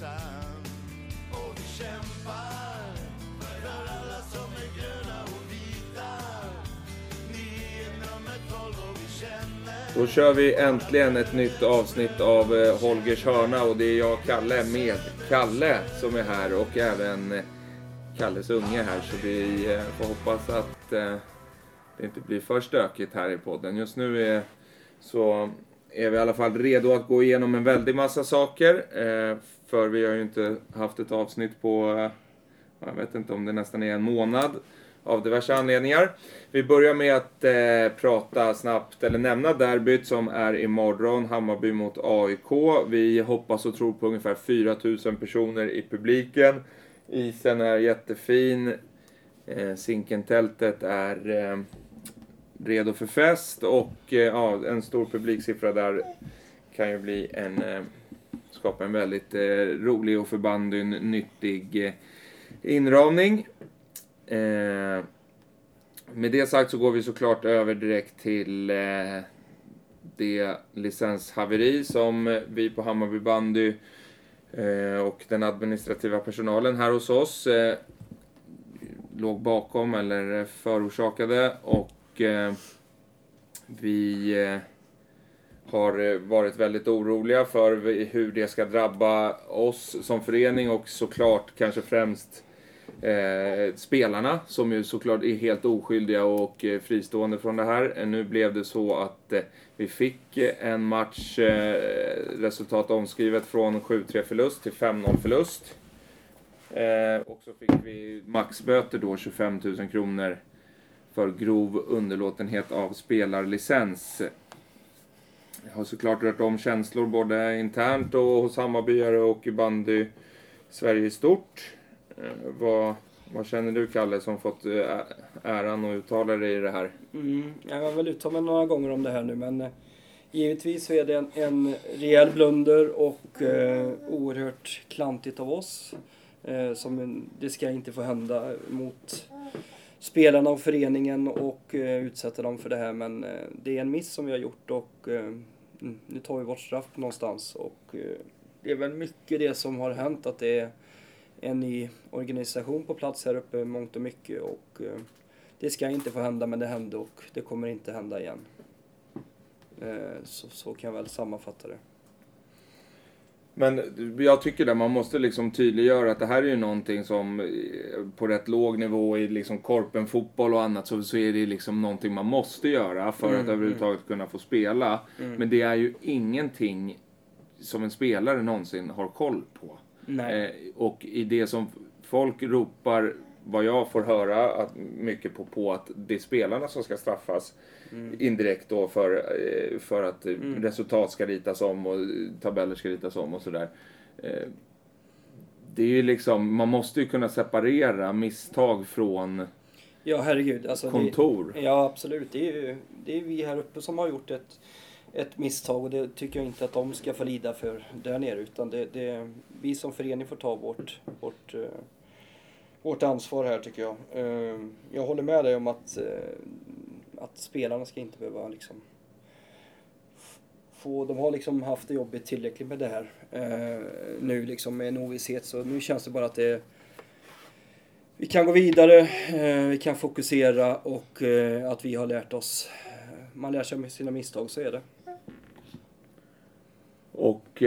ensam Och vi kämpar för alla som är gröna och vita. Ni är nummer 12 och vi känner Då kör vi äntligen ett nytt avsnitt av eh, Holgers hörna och det är jag, Kalle, med Kalle som är här och även eh, Kalles unge här. Så vi eh, får hoppas att det inte blir för stökigt här i podden. Just nu är, så är vi i alla fall redo att gå igenom en väldig massa saker. För vi har ju inte haft ett avsnitt på, eh, jag vet inte om det nästan är en månad av diverse anledningar. Vi börjar med att eh, prata snabbt, eller nämna derbyt som är imorgon, Hammarby mot AIK. Vi hoppas och tror på ungefär 4000 personer i publiken. Isen är jättefin. Eh, Zinkentältet är eh, redo för fest och eh, ja, en stor publiksiffra där kan ju bli en, eh, skapa en väldigt eh, rolig och för bandyn nyttig eh, inramning. Eh, med det sagt så går vi såklart över direkt till eh, det licenshaveri som vi på Hammarby bandy eh, och den administrativa personalen här hos oss eh, låg bakom eller förorsakade och eh, vi eh, har eh, varit väldigt oroliga för hur det ska drabba oss som förening och såklart kanske främst eh, spelarna som ju såklart är helt oskyldiga och eh, fristående från det här. Eh, nu blev det så att eh, vi fick eh, en match eh, resultat omskrivet från 7-3 förlust till 5-0 förlust. Eh, och så fick vi maxböter då 25 000 kronor för grov underlåtenhet av spelarlicens. Jag har såklart rört om känslor både internt och hos Hammarbyare och i bandy Sverige i stort. Eh, vad, vad känner du Kalle som fått eh, äran att uttala dig i det här? Mm, jag har väl uttalat mig några gånger om det här nu men eh, givetvis så är det en, en rejäl blunder och eh, oerhört klantigt av oss. Eh, som en, det ska inte få hända mot spelarna och föreningen och eh, utsätta dem för det här men eh, det är en miss som vi har gjort och eh, nu tar vi vårt straff någonstans och eh, det är väl mycket det som har hänt att det är en ny organisation på plats här uppe mångt och mycket och eh, det ska inte få hända men det hände och det kommer inte hända igen. Eh, så, så kan jag väl sammanfatta det. Men jag tycker att man måste liksom tydliggöra att det här är ju någonting som eh, på rätt låg nivå i liksom korpen, fotboll och annat så, så är det liksom någonting man måste göra för Mm, att överhuvudtaget kunna få spela. Men det är ju ingenting som en spelare någonsin har koll på. Eh, och i det som folk ropar, vad jag får höra att, mycket på, på att det är spelarna som ska straffas indirekt då för, eh, för att eh, resultat ska ritas om och tabeller ska ritas om och sådär. Eh, det är ju liksom, man måste ju kunna separera misstag från Ja, herregud. Alltså, kontor. Det, ja, absolut. Det är ju det är vi här uppe som har gjort ett, ett misstag och det tycker jag inte att de ska få lida för där nere utan det, det vi som förening får ta vårt, vårt, vårt ansvar här tycker jag. Ehm, jag håller med dig om att, eh, att spelarna ska inte behöva liksom få, de har liksom haft det jobbigt tillräckligt med det här eh, nu liksom med en ovisshet så nu känns det bara att det vi kan gå vidare, eh, vi kan fokusera och att vi har lärt oss. Man lär sig av sina misstag, så är det. Och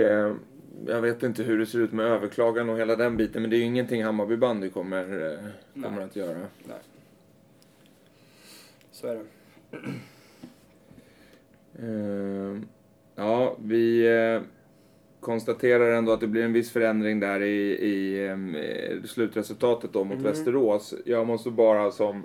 jag vet inte hur det ser ut med överklagan och hela den biten men det är ju ingenting Hammarby bandy kommer, eh, kommer Nej. att göra. Nej. Så är det. Eh, ja, vi eh, konstaterar ändå att det blir en viss förändring där i, i eh, slutresultatet då mot Mm. Västerås. Jag måste bara som,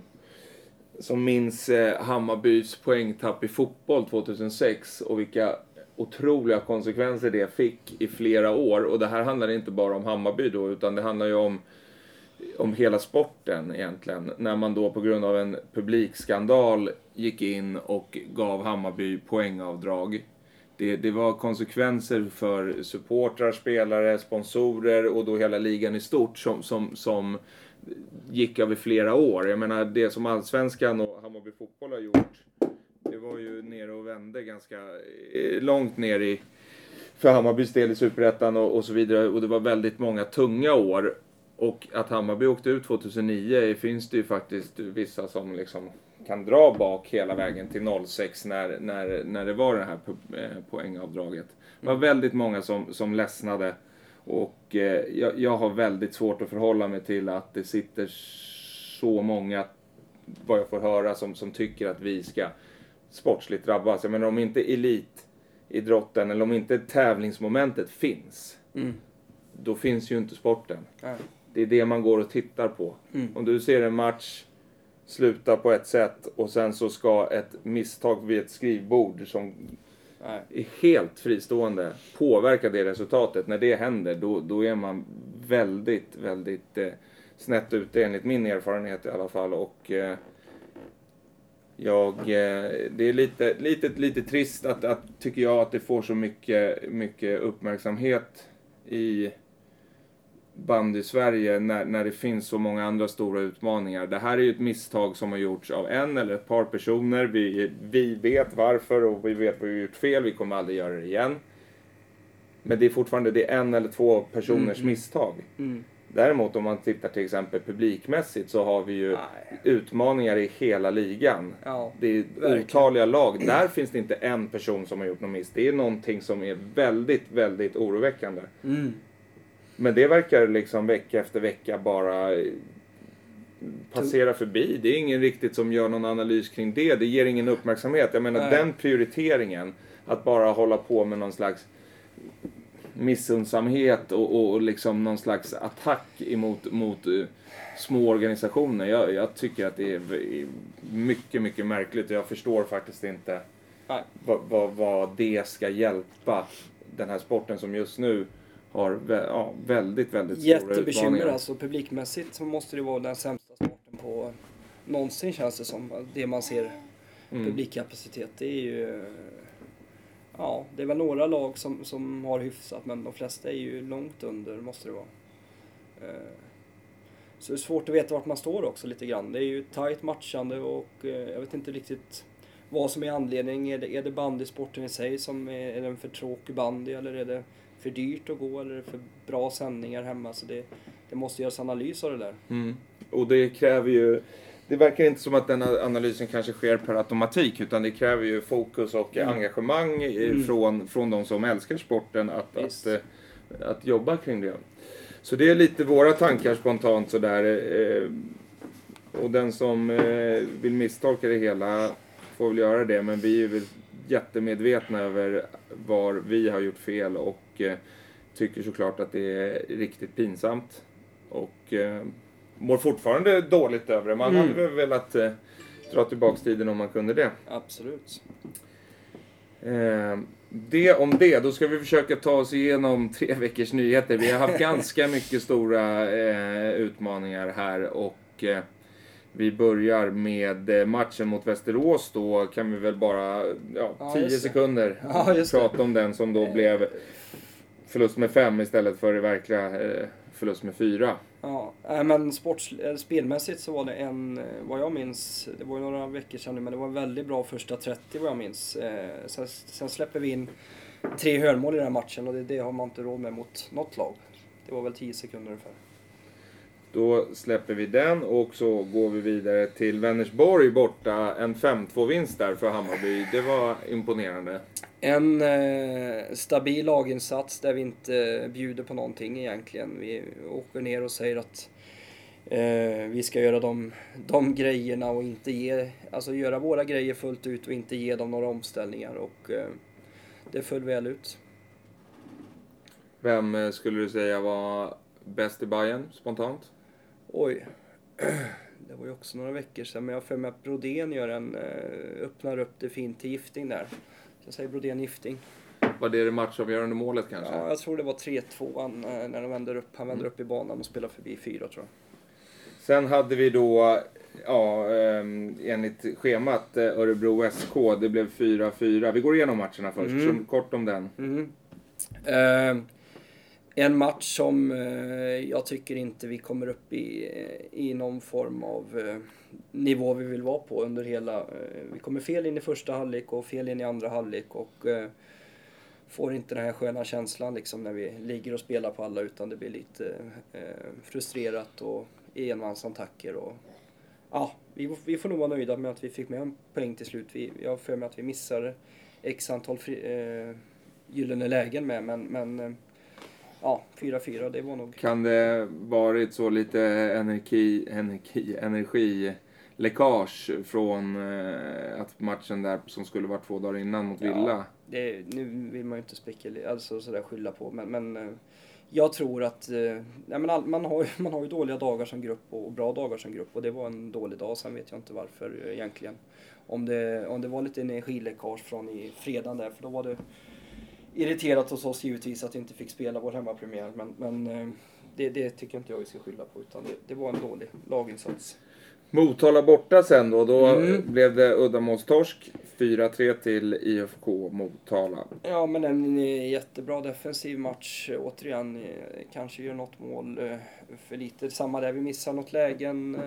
som minns eh, Hammarbys poängtapp i fotboll 2006 och vilka otroliga konsekvenser det fick i flera år. Och det här handlar inte bara om Hammarby då utan det handlar ju om om hela sporten egentligen. När man då på grund av en publikskandal gick in och gav Hammarby poängavdrag. Det, det var konsekvenser för supportrar, spelare, sponsorer och då hela ligan i stort som, som, som gick över flera år. Jag menar det som Allsvenskan och Hammarby Fotboll har gjort. Det var ju nere och vände ganska eh, långt ner i för Hammarbys del i Superettan och, och så vidare. Och det var väldigt många tunga år. Och att Hammarby åkte ut 2009 finns det ju faktiskt vissa som liksom kan dra bak hela vägen till 06 när, när, när det var det här eh, poängavdraget. Det var väldigt många som, som ledsnade. Och eh, jag, jag har väldigt svårt att förhålla mig till att det sitter så många, vad jag får höra, som, som tycker att vi ska sportsligt drabbas. Jag menar om inte elitidrotten eller om inte tävlingsmomentet finns, Mm. då finns ju inte sporten. Nej. Det är det man går och tittar på. Mm. Om du ser en match sluta på ett sätt och sen så ska ett misstag vid ett skrivbord som Nej. är helt fristående påverka det resultatet. När det händer då, då är man väldigt, väldigt eh, snett ute enligt min erfarenhet i alla fall. Och eh, jag, eh, det är lite, lite, lite trist att, att, tycker jag, att det får så mycket, mycket uppmärksamhet i bandy-Sverige när, när det finns så många andra stora utmaningar. Det här är ju ett misstag som har gjorts av en eller ett par personer. Vi, vi vet varför och vi vet vad vi har gjort fel. Vi kommer aldrig göra det igen. Men det är fortfarande det är en eller två personers Mm. misstag. Mm. Däremot om man tittar till exempel publikmässigt så har vi ju Nej. utmaningar i hela ligan. Ja. Det är Verkligen. otaliga lag. Där finns det inte en person som har gjort något miss. Det är någonting som är väldigt, väldigt oroväckande. Mm. Men det verkar liksom vecka efter vecka bara passera förbi. Det är ingen riktigt som gör någon analys kring det. Det ger ingen uppmärksamhet. Jag menar Nej. den prioriteringen, att bara hålla på med någon slags missundsamhet och, och, och liksom någon slags attack emot mot, eh, små organisationer. Jag, jag tycker att det är mycket, mycket märkligt och jag förstår faktiskt inte vad, vad, vad det ska hjälpa den här sporten som just nu har vä- ja, väldigt, väldigt stora Jättebekymmer utmaningar. alltså. Publikmässigt så måste det vara den sämsta starten på någonsin känns det som. Det man ser Mm. publikkapacitet. Det är ju... Ja, det är väl några lag som, som har hyfsat men de flesta är ju långt under måste det vara. Eh, så det är svårt att veta vart man står också lite grann. Det är ju tajt matchande och eh, jag vet inte riktigt vad som är anledningen. Är det, är det bandysporten i sig som är, är den för tråkig bandy eller är det för dyrt att gå eller är det för bra sändningar hemma? Så det, det måste göras analys av det där. Mm. Och det kräver ju... Det verkar inte som att den analysen kanske sker per automatik utan det kräver ju fokus och Mm. engagemang Mm. från, från de som älskar sporten att, Visst. att, eh, att jobba kring det. Så det är lite våra tankar spontant sådär. eh, Och den som eh, vill misstolka det hela får väl göra det men vi är väl jättemedvetna över var vi har gjort fel och tycker såklart att det är riktigt pinsamt. Och mår fortfarande dåligt över det. Man Mm. hade väl velat eh, dra tillbaks tiden om man kunde det. Absolut. Eh, det om det. Då ska vi försöka ta oss igenom tre veckors nyheter. Vi har haft ganska mycket stora eh, utmaningar här och eh, vi börjar med eh, matchen mot Västerås. Då kan vi väl bara, ja, Ja, 10 just det. sekunder Ja, prata om den som då blev förlust med fem istället för i verkliga eh, förlust med fyra. Ja, men sports, eh, spelmässigt så var det en, eh, vad jag minns, det var ju några veckor sedan nu, men det var en väldigt bra första 30 vad jag minns. Eh, sen, sen släpper vi in tre hörnmål i den här matchen och det, det har man inte råd med mot något lag. Det var väl 10 sekunder ungefär. Då släpper vi den och så går vi vidare till Vänersborg borta. En 5-2-vinst där för Hammarby. Det var imponerande. En eh, stabil laginsats där vi inte bjuder på någonting egentligen. Vi åker ner och säger att eh, vi ska göra de, de grejerna och inte ge, alltså göra våra grejer fullt ut och inte ge dem några omställningar och eh, det föll väl ut. Vem eh, skulle du säga var bäst i Bayern spontant? Oj, det var ju också några veckor sedan men jag har för mig att Brodén gör en, eh, öppnar upp det fint till Gifting där. Jag säger Brodén Gifting. Var det det matchavgörande målet kanske? Ja, jag tror det var 3-2 eh, när de vänder upp. Han vänder upp i banan och spelar förbi 4 tror jag. Sen hade vi då, ja, ehm, enligt schemat eh, Örebro SK. Det blev 4-4. Vi går igenom matcherna först. Mm. Så kort om den. Mhm. Eh, en match som eh, jag tycker inte vi kommer upp i, eh, i någon form av eh, nivå vi vill vara på under hela... Eh, vi kommer fel in i första halvlek och fel in i andra halvlek och eh, får inte den här sköna känslan liksom när vi ligger och spelar på alla utan det blir lite eh, frustrerat och enmansattacker och ja, vi, vi får nog vara nöjda med att vi fick med en poäng till slut. Vi, jag har för mig att vi missar x antal fri, eh, gyllene lägen med men, men ja, 4-4 det var nog... Kan det varit så lite energi, energi, energiläckage från eh, att matchen där som skulle vara två dagar innan mot Ja. Villa? Det, nu vill man ju inte spekulera, alltså sådär skylla på men, men eh, jag tror att, eh, nej men all, man, har, man har ju dåliga dagar som grupp och bra dagar som grupp och det var en dålig dag, sen vet jag inte varför egentligen. Om det, om det var lite energiläckage från i fredagen där, för då var det irriterat hos oss givetvis att vi inte fick spela vår hemmapremiär men, men eh, det, det tycker inte jag vi ska skylla på utan det, det var en dålig laginsats. Motala borta sen då. Då Mm. blev det uddamålstorsk. 4-3 till IFK Motala. Ja, men en jättebra defensiv match. Återigen, eh, kanske gör något mål eh, för lite. Samma där, vi missar något lägen.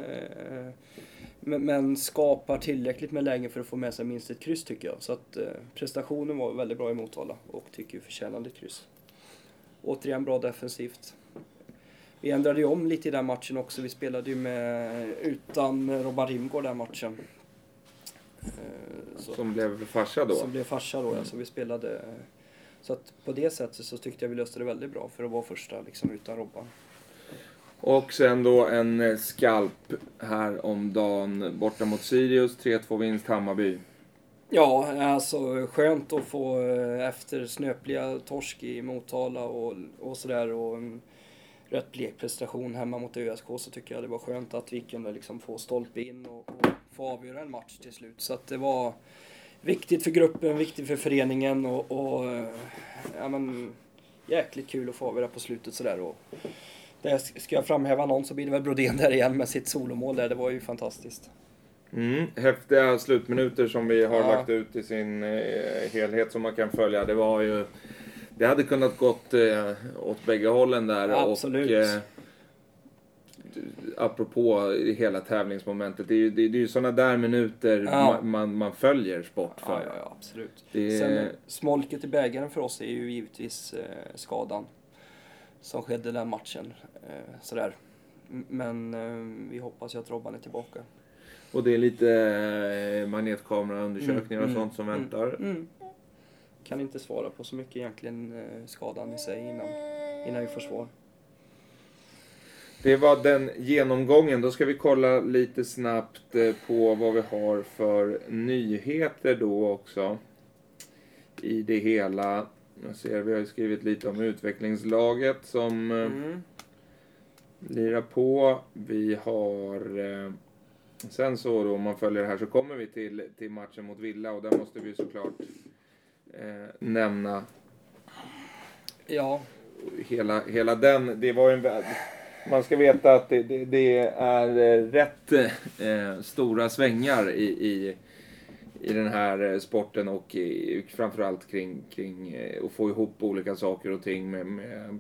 Eh, Men, men skapar tillräckligt med lägen för att få med sig minst ett kryss tycker jag. Så att eh, prestationen var väldigt bra i Motala och tycker förtjänade ett kryss. Återigen bra defensivt. Vi ändrade ju om lite i den matchen också. Vi spelade ju med, utan Robban Rimgård den matchen. Eh, så- Som blev farsa då. som blev farsa då, ja. Så vi spelade... Så att på det sättet så tyckte jag vi löste det väldigt bra för att vara första liksom utan Robban. Och sen då en eh, skalp här om dagen borta mot Sirius. 3-2 vinst Hammarby. Ja, alltså skönt att få eh, efter snöpliga torsk i Motala och, och sådär och en rätt blek prestation hemma mot ÖSK så tycker jag det var skönt att vi kunde liksom få stolpe in och, och få avgöra en match till slut. Så att det var viktigt för gruppen, viktigt för föreningen och, och eh, ja men jäkligt kul att få avgöra på slutet sådär. Och där ska jag framhäva någon så blir det väl Brodén där igen med sitt solomål där, det var ju fantastiskt. Mm. Häftiga slutminuter som vi har Ja. lagt ut i sin eh, helhet som man kan följa. Det var ju... Det hade kunnat gått eh, åt bägge hållen där. Absolut. Och, eh, apropå hela tävlingsmomentet. Det är ju, det, det är ju sådana där minuter Ja. man, man, man följer sport för. Ja, ja, absolut. Det Sen smolket i bägaren för oss är ju givetvis eh, skadan som skedde den matchen. Eh, sådär. Men eh, vi hoppas ju att Robban är tillbaka. Och det är lite eh, magnetkameraundersökningar och Mm, sånt som mm, väntar. Mm. Kan inte svara på så mycket egentligen eh, skadan i sig innan, innan vi får svar. Det var den genomgången. Då ska vi kolla lite snabbt eh, på vad vi har för nyheter då också. I det hela. Jag ser, vi har ju skrivit lite om utvecklingslaget som eh, Mm. lirar på. Vi har... Eh, sen så då, om man följer det här så kommer vi till, till matchen mot Villa och där måste vi såklart eh, nämna Ja, hela, hela den. Det var ju en, vä- man ska veta att det, det, det är eh, rätt eh, stora svängar i, i, i den här eh, sporten och i, framförallt kring, kring eh, att få ihop olika saker och ting med, med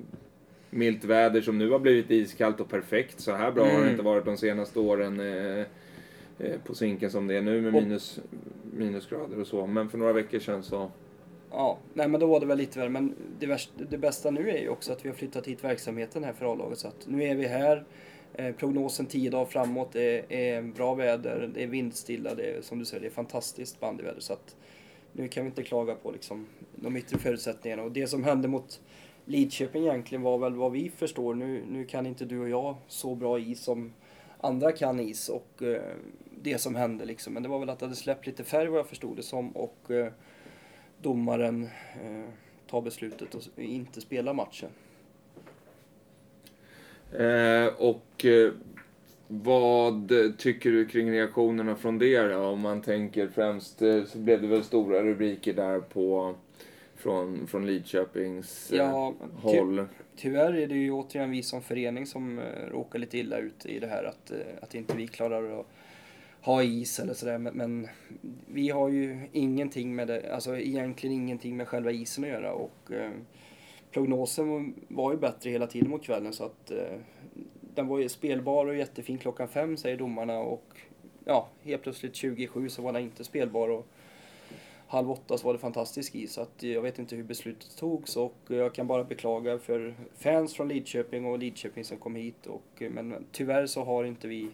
milt väder som nu har blivit iskallt och perfekt. Så här bra har det Mm. inte varit de senaste åren eh, eh, på Zinken som det är nu med Och- minus, minusgrader och så. Men för några veckor sedan så Ja, nej men då var det väl lite värre. Men det, värsta, det bästa nu är ju också att vi har flyttat hit verksamheten här för A-laget. Så att nu är vi här. Eh, prognosen 10 dagar framåt är, är bra väder, det är vindstilla, det är som du säger, det är fantastiskt bandyväder. Så att nu kan vi inte klaga på liksom, de yttre förutsättningarna. Och det som hände mot Lidköping egentligen var väl vad vi förstår. Nu, nu kan inte du och jag så bra is som andra kan is och eh, det som hände liksom. Men det var väl att det hade släppt lite färg vad jag förstod det som och eh, domaren eh, tar beslutet att inte spela matchen. Eh, och eh, vad tycker du kring reaktionerna från det då? Om man tänker främst eh, så blev det väl stora rubriker där på från, från Lidköpings Ja, håll. Tyvärr är det ju återigen vi som förening som råkar lite illa ut i det här att, att inte vi klarar att ha is eller sådär. Men, men vi har ju ingenting med det, alltså egentligen ingenting med själva isen att göra och prognosen var ju bättre hela tiden mot kvällen så att eh, den var ju spelbar och jättefin klockan fem säger domarna och ja, helt plötsligt 27 så var den inte spelbar och halv åtta så var det fantastisk is. Så att jag vet inte hur beslutet togs och jag kan bara beklaga för fans från Lidköping och Lidköping som kom hit. Och, men tyvärr så har inte vi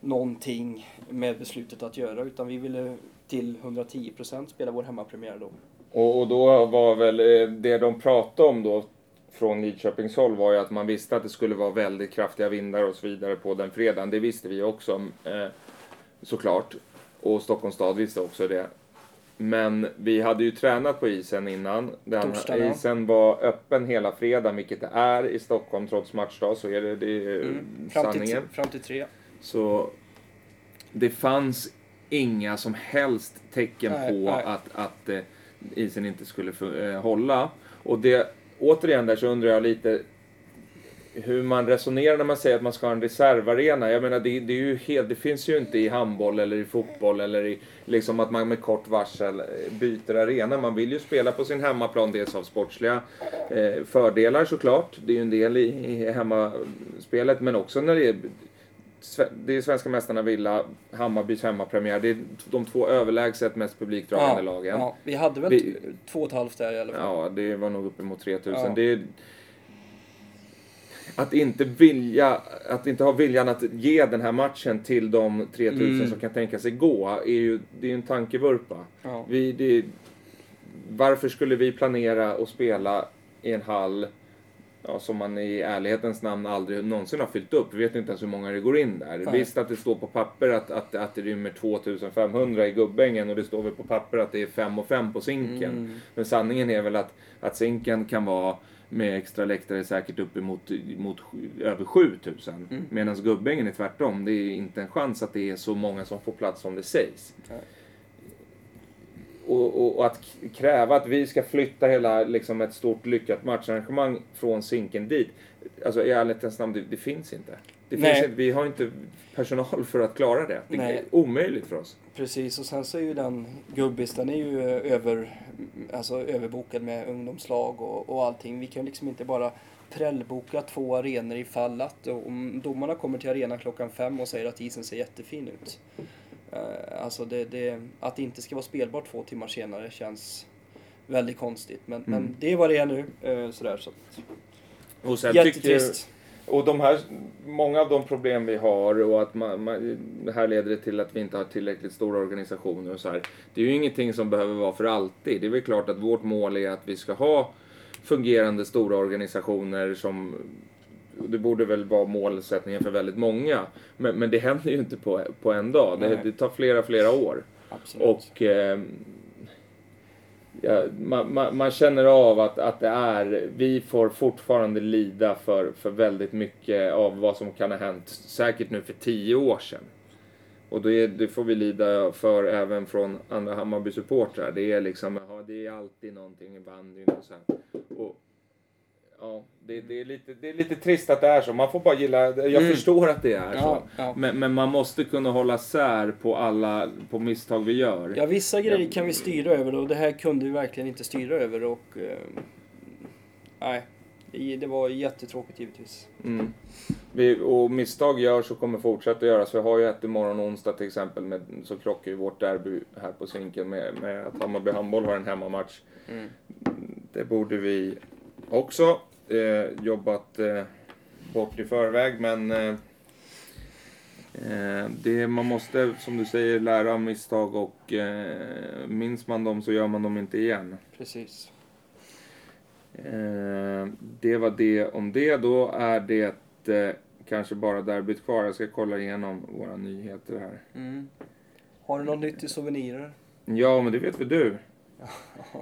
någonting med beslutet att göra utan vi ville till 110% spela vår hemmapremiär då. Och, och då var väl eh, det de pratade om då från Lidköpings håll var ju att man visste att det skulle vara väldigt kraftiga vindar och så vidare på den fredagen. Det visste vi också eh, såklart. Och Stockholms stad visste också det. Men vi hade ju tränat på isen innan. Den Torsdagen, isen var öppen hela fredagen, vilket det är i Stockholm trots matchdag. Så är det, det är Mm. Fram, till, sanningen. fram till tre. Så det fanns inga som helst tecken Nej, på nej. att, att eh, isen inte skulle eh, hålla. Och det, återigen där så undrar jag lite hur man resonerar när man säger att man ska ha en reservarena. Jag menar, det, det, är ju helt, det finns ju inte i handboll eller i fotboll eller i liksom att man med kort varsel byter arena. Man vill ju spela på sin hemmaplan, dels av sportsliga eh, fördelar såklart. Det är ju en del i, i hemmaspelet, men också när det är det är svenska mästarna Villa, Hammarbys hemmapremiär. Det är de två överlägset mest publikdragande lagen. ja, vi hade väl Vi- två och ett halvt där i alla fall. Ja, det var nog uppemot 3000. Ja. Det är, att inte vilja, att inte ha viljan att ge den här matchen till de 3000 Mm. som kan tänka sig gå, är ju, det är ju en tankevurpa. Ja. Vi, det, varför skulle vi planera och spela i en hall ja, som man i ärlighetens namn aldrig någonsin har fyllt upp? Vi vet inte ens hur många det går in där. Nej. Visst att det står på papper att, att, att det rymmer 2500 i Gubbängen och det står väl på papper att det är 5 och 5 på Zinken. Mm. Men sanningen är väl att, att Zinken kan vara med extra läktare säkert uppemot mot, över 7000. Mm. Medan Gubbängen är tvärtom. Det är inte en chans att det är så många som får plats som det sägs. Nej. Och, och, att kräva att vi ska flytta hela liksom, ett stort lyckat matcharrangemang från Zinken dit. Alltså i ärlighetens namn, det, det finns inte. Det finns inte. Vi har inte personal för att klara det. Det är Nej. omöjligt för oss. Precis, och sen så är ju den Gubbis, den är ju eh, över, alltså överbokad med ungdomslag och, och allting. Vi kan liksom inte bara prällboka två arenor ifall att om domarna kommer till arenan klockan fem och säger att isen ser jättefin ut. Eh, alltså det, det, att det inte ska vara spelbart två timmar senare känns väldigt konstigt. Men, Mm. men det är vad det är nu. eh, Sådär, så. Och sen tycker, Jättetrist. Och de här, många av de problem vi har och att man, man, det här leder det till att vi inte har tillräckligt stora organisationer och så här. Det är ju ingenting som behöver vara för alltid. Det är väl klart att vårt mål är att vi ska ha fungerande stora organisationer som det borde väl vara målsättningen för väldigt många. Men, men det händer ju inte på, på en dag. Det, det tar flera, flera år. Absolut. Och eh, ja, man, man, man känner av att, att det är, vi får fortfarande lida för, för väldigt mycket av vad som kan ha hänt säkert nu för tio år sedan. Och det, det får vi lida för även från andra Hammarby-supportrar. Det är liksom, ja, det är alltid någonting i bandyn och så här. Och, ja, det, det, är lite, det är lite trist att det är så. Man får bara gilla, jag Mm. förstår att det är Ja, så. ja. Men, men man måste kunna hålla sär på alla på misstag vi gör. Ja, vissa grejer kan vi styra över och det här kunde vi verkligen inte styra över och... Eh, nej, det, det var jättetråkigt givetvis. Mm. Vi, och misstag görs och kommer fortsätta göras. Vi har ju ett imorgon onsdag till exempel. Med, så krockar ju vårt derby här på Zinken med, med att Hammarby Handboll har en hemmamatch. Mm. Det borde vi också eh, jobbat eh, bort i förväg. Men eh, eh, det, man måste, som du säger, lära av misstag och eh, minns man dem så gör man dem inte igen. Precis. Eh, det var det om det. Då är det eh, kanske bara derbyt kvar. Jag ska kolla igenom våra nyheter här. Mm. Har du något nytt i souvenirer? Ja, men det vet väl du.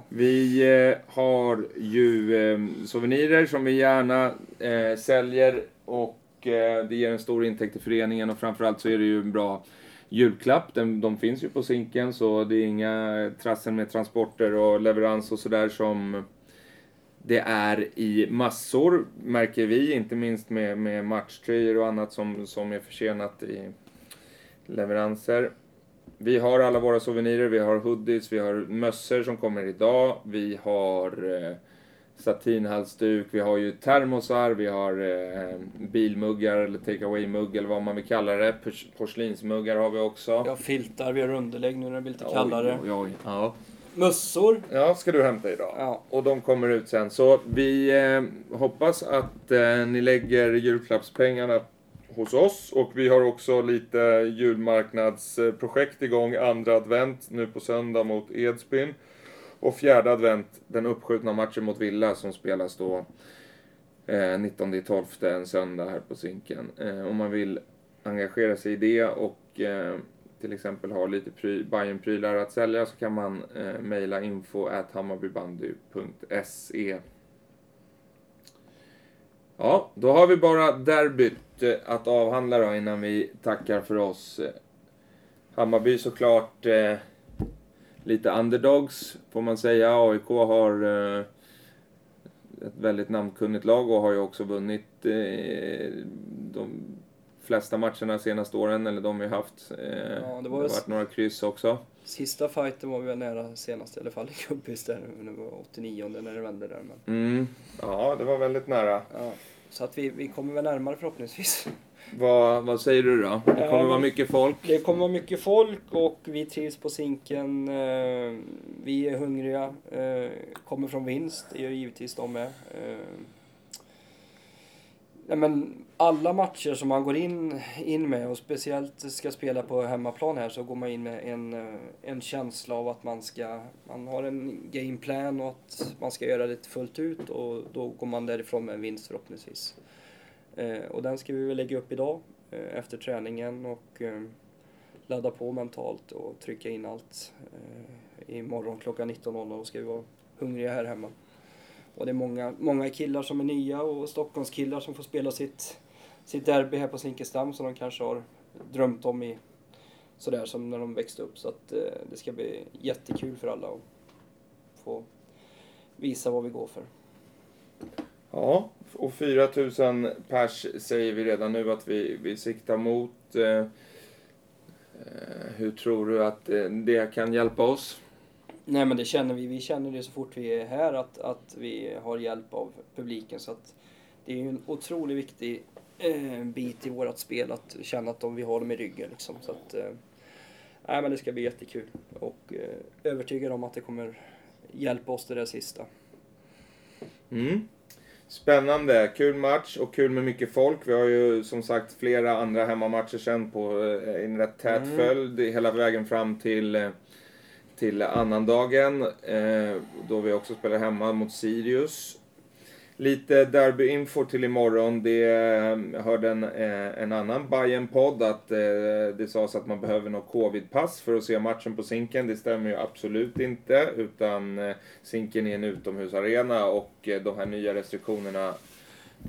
Vi eh, har ju eh, souvenirer som vi gärna eh, säljer och eh, det ger en stor intäkt till föreningen och framförallt så är det ju en bra julklapp. Den, de finns ju på Zinken så det är inga trassel med transporter och leverans och sådär som det är i massor märker vi, inte minst med, med matchtröjor och annat som, som är försenat i leveranser. Vi har alla våra souvenirer, vi har hoodies, vi har mössor som kommer idag, vi har eh, satinhalsduk, vi har ju termosar, vi har eh, bilmuggar eller take away-mugg eller vad man vill kalla det. Pors- Porslinsmuggar har vi också. Vi har filtar, vi har underlägg nu när det blir lite kallare. Oj, oj, oj. Ja. mössor. Ja, ska du hämta idag. Ja. Och de kommer ut sen. Så vi eh, hoppas att eh, ni lägger julklappspengarna hos oss. Och vi har också lite julmarknadsprojekt igång. Andra advent nu på söndag mot Edsbyn. Och fjärde advent, den uppskjutna matchen mot Villa som spelas då eh, 19 12 en söndag här på Zinken. Eh, om man vill engagera sig i det och eh, till exempel har lite pry, Bayern-prylar att sälja så kan man eh, mejla info at hammarbybandy.se. Ja, då har vi bara derbyt eh, att avhandla då innan vi tackar för oss. Hammarby såklart eh, lite underdogs får man säga. AIK har eh, ett väldigt namnkunnigt lag och har ju också vunnit eh, de flesta matcherna senaste åren, eller de vi haft. Eh, det var det varit några kryss också. Sista fighten var vi väl nära senast i alla fall i Gubbis där. Det var 89 när det vände där. Men, Mm. Ja, det var väldigt nära. ja. Så att vi, vi kommer väl närmare förhoppningsvis. Vad, vad säger du då? Det kommer vara mycket folk. Det kommer vara mycket folk och vi trivs på Zinken. eh, Vi är hungriga. eh, Kommer från vinst, det gör givetvis de med. Eh, Nej, men alla matcher som man går in, in med och speciellt ska spela på hemmaplan här så går man in med en, eh, en känsla av att man ska, man har en gameplan och att man ska göra det fullt ut och då går man därifrån med en vinst förhoppningsvis. Eh, och den ska vi väl lägga upp idag eh, efter träningen och eh, ladda på mentalt och trycka in allt. Eh, imorgon klockan 19.00 ska vi vara hungriga här hemma. Och det är många, många killar som är nya och Stockholmskillar som får spela sitt, sitt derby här på Zinkensdamm som de kanske har drömt om i sådär som när de växte upp. Så att eh, det ska bli jättekul för alla att få visa vad vi går för. Ja, och 4000 pers säger vi redan nu att vi, vi siktar mot. Eh, eh, hur tror du att eh, det kan hjälpa oss? Nej men det känner vi. Vi känner det så fort vi är här att, att vi har hjälp av publiken. Så att det är ju en otroligt viktig eh, bit i vårt spel att känna att de, vi har dem i ryggen. Liksom. Så att, eh, nej, men det ska bli jättekul och eh, övertygad om att det kommer hjälpa oss det där sista. Mm. Spännande, kul match och kul med mycket folk. Vi har ju som sagt flera andra hemmamatcher sen på eh, en rätt tät Mm. följd hela vägen fram till, eh, till annandagen eh, då vi också spelar hemma mot Sirius. Lite derbyinfo till imorgon. Det ehm, hörde en, eh, en annan bayern podd att eh, det sades att man behöver något covidpass för att se matchen på Zinken. Det stämmer ju absolut inte. Utan eh, Zinken är en utomhusarena och de här nya restriktionerna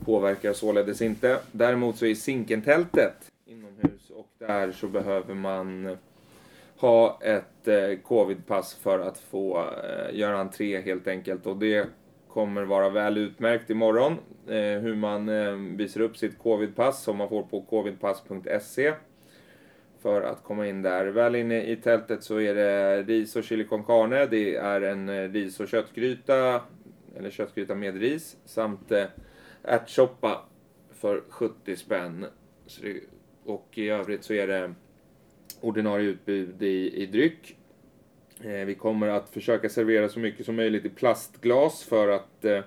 påverkar således inte. Däremot så är Zinkentältet inomhus och där så behöver man ha ett covidpass för att få göra entré helt enkelt. Och det kommer vara väl utmärkt imorgon. Eh, hur man eh, visar upp sitt covidpass som man får på covidpass.se. För att komma in där. Väl inne i tältet så är det ris och chili con carne. Det är en eh, ris och köttgryta. Eller köttgryta med ris. Samt eh, ärtsoppa för 70 spänn. Så det, och i övrigt så är det ordinarie utbud i, i dryck. Eh, vi kommer att försöka servera så mycket som möjligt i plastglas för att eh,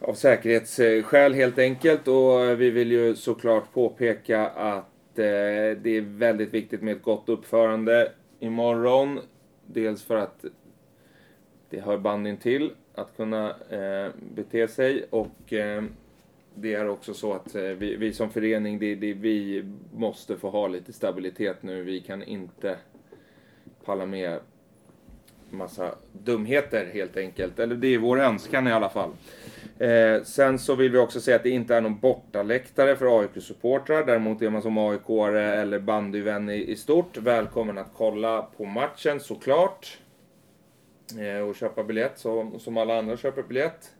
av säkerhetsskäl helt enkelt och eh, vi vill ju såklart påpeka att det är väldigt viktigt med ett gott uppförande imorgon. Dels för att det hör bandin till att kunna eh, bete sig och eh, det är också så att eh, vi, vi som förening, det, det, vi måste få ha lite stabilitet nu. Vi kan inte palla med massa dumheter helt enkelt. Eller det är vår önskan i alla fall. Eh, sen så vill vi också säga att det inte är någon bortaläktare för AIK-supportrar. Däremot är man som aik eller bandyvän i, i stort välkommen att kolla på matchen såklart. Eh, och köpa biljett så, som alla andra köper biljett.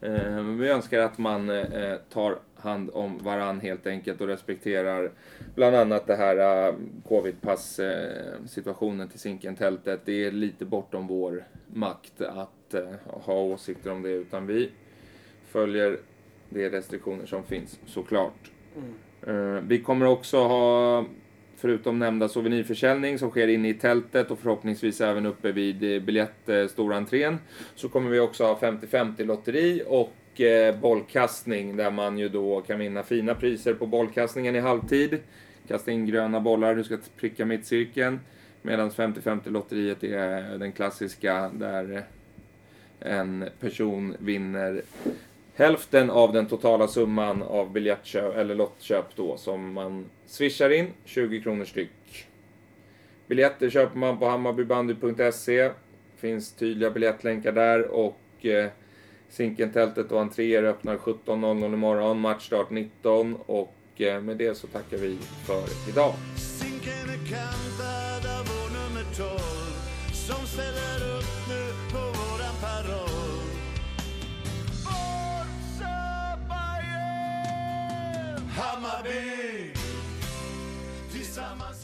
Eh, vi önskar att man eh, tar hand om varann helt enkelt och respekterar bland annat det här eh, covidpass-situationen till Zinkentältet. Det är lite bortom vår makt att eh, ha åsikter om det utan vi följer de restriktioner som finns såklart. Eh, vi kommer också ha förutom nämnda souvenirförsäljning som sker inne i tältet och förhoppningsvis även uppe vid biljett eh, stora entrén så kommer vi också ha 50-50 lotteri och eh, bollkastning där man ju då kan vinna fina priser på bollkastningen i halvtid. Kasta in gröna bollar, du ska pricka mittcirkeln. Medan 50-50 lotteriet är den klassiska där en person vinner hälften av den totala summan av biljettköp eller lottköp då som man swishar in, 20 kronor styck. Biljetter köper man på hammarbybandy.se. Finns tydliga biljettlänkar där och eh, Zinkentältet och entréer öppnar 17.00 imorgon, matchstart 19 och eh, med det så tackar vi för idag. Zinken är kantad av vår nummer 12 som ställer upp nu på våran paroll. Forza Bayern! Hammarby! Tillsammans